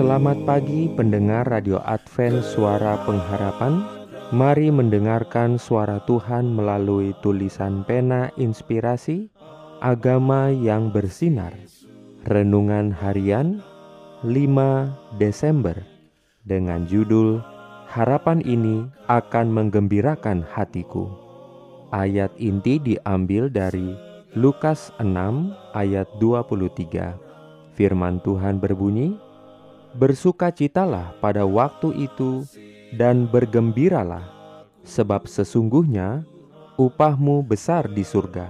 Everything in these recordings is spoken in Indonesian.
Selamat pagi pendengar Radio Advent Suara Pengharapan. Mari mendengarkan suara Tuhan melalui tulisan pena inspirasi Agama yang bersinar. Renungan harian 5 Desember. Dengan judul Harapan ini akan menggembirakan hatiku. Ayat inti diambil dari Lukas 6 ayat 23 Firman Tuhan berbunyi, Bersukacitalah pada waktu itu dan bergembiralah, sebab sesungguhnya upahmu besar di surga.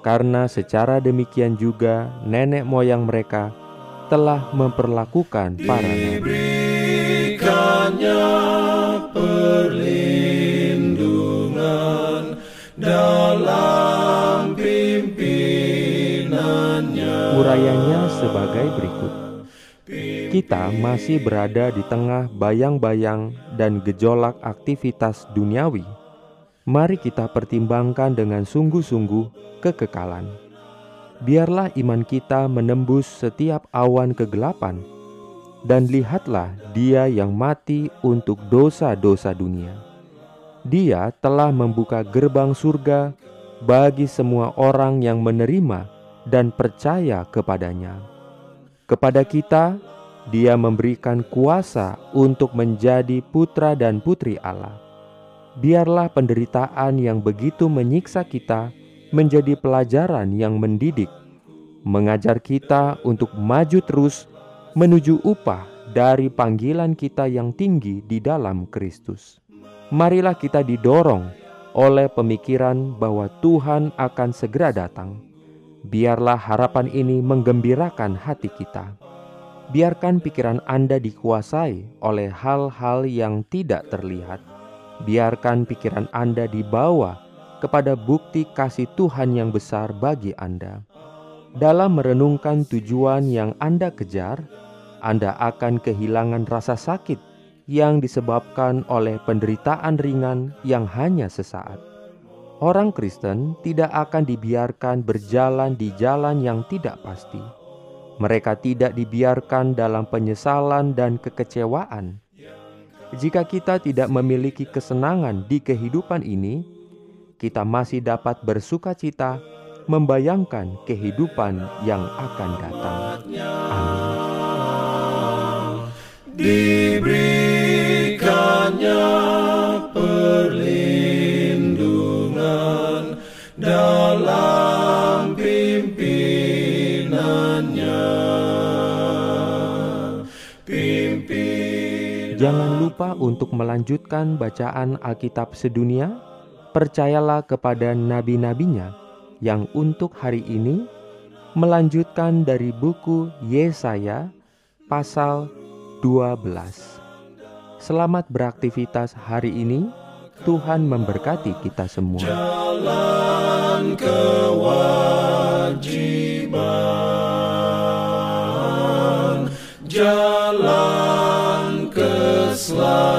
Karena secara demikian juga nenek moyang mereka telah memperlakukan para nabi. perlindungan dalam pimpinannya. Urayanya sebagai berikut kita masih berada di tengah bayang-bayang dan gejolak aktivitas duniawi. Mari kita pertimbangkan dengan sungguh-sungguh kekekalan. Biarlah iman kita menembus setiap awan kegelapan, dan lihatlah Dia yang mati untuk dosa-dosa dunia. Dia telah membuka gerbang surga bagi semua orang yang menerima dan percaya kepadanya. Kepada kita, dia memberikan kuasa untuk menjadi putra dan putri Allah. Biarlah penderitaan yang begitu menyiksa kita menjadi pelajaran yang mendidik, mengajar kita untuk maju terus menuju upah dari panggilan kita yang tinggi di dalam Kristus. Marilah kita didorong oleh pemikiran bahwa Tuhan akan segera datang. Biarlah harapan ini menggembirakan hati kita Biarkan pikiran Anda dikuasai oleh hal-hal yang tidak terlihat. Biarkan pikiran Anda dibawa kepada bukti kasih Tuhan yang besar bagi Anda. Dalam merenungkan tujuan yang Anda kejar, Anda akan kehilangan rasa sakit yang disebabkan oleh penderitaan ringan yang hanya sesaat. Orang Kristen tidak akan dibiarkan berjalan di jalan yang tidak pasti mereka tidak dibiarkan dalam penyesalan dan kekecewaan. Jika kita tidak memiliki kesenangan di kehidupan ini, kita masih dapat bersuka cita membayangkan kehidupan yang akan datang. Amin. Dalam Jangan lupa untuk melanjutkan bacaan Alkitab sedunia. Percayalah kepada nabi-nabinya yang untuk hari ini melanjutkan dari buku Yesaya pasal 12. Selamat beraktivitas hari ini. Tuhan memberkati kita semua. Jalan kewajiban, jalan keselamatan.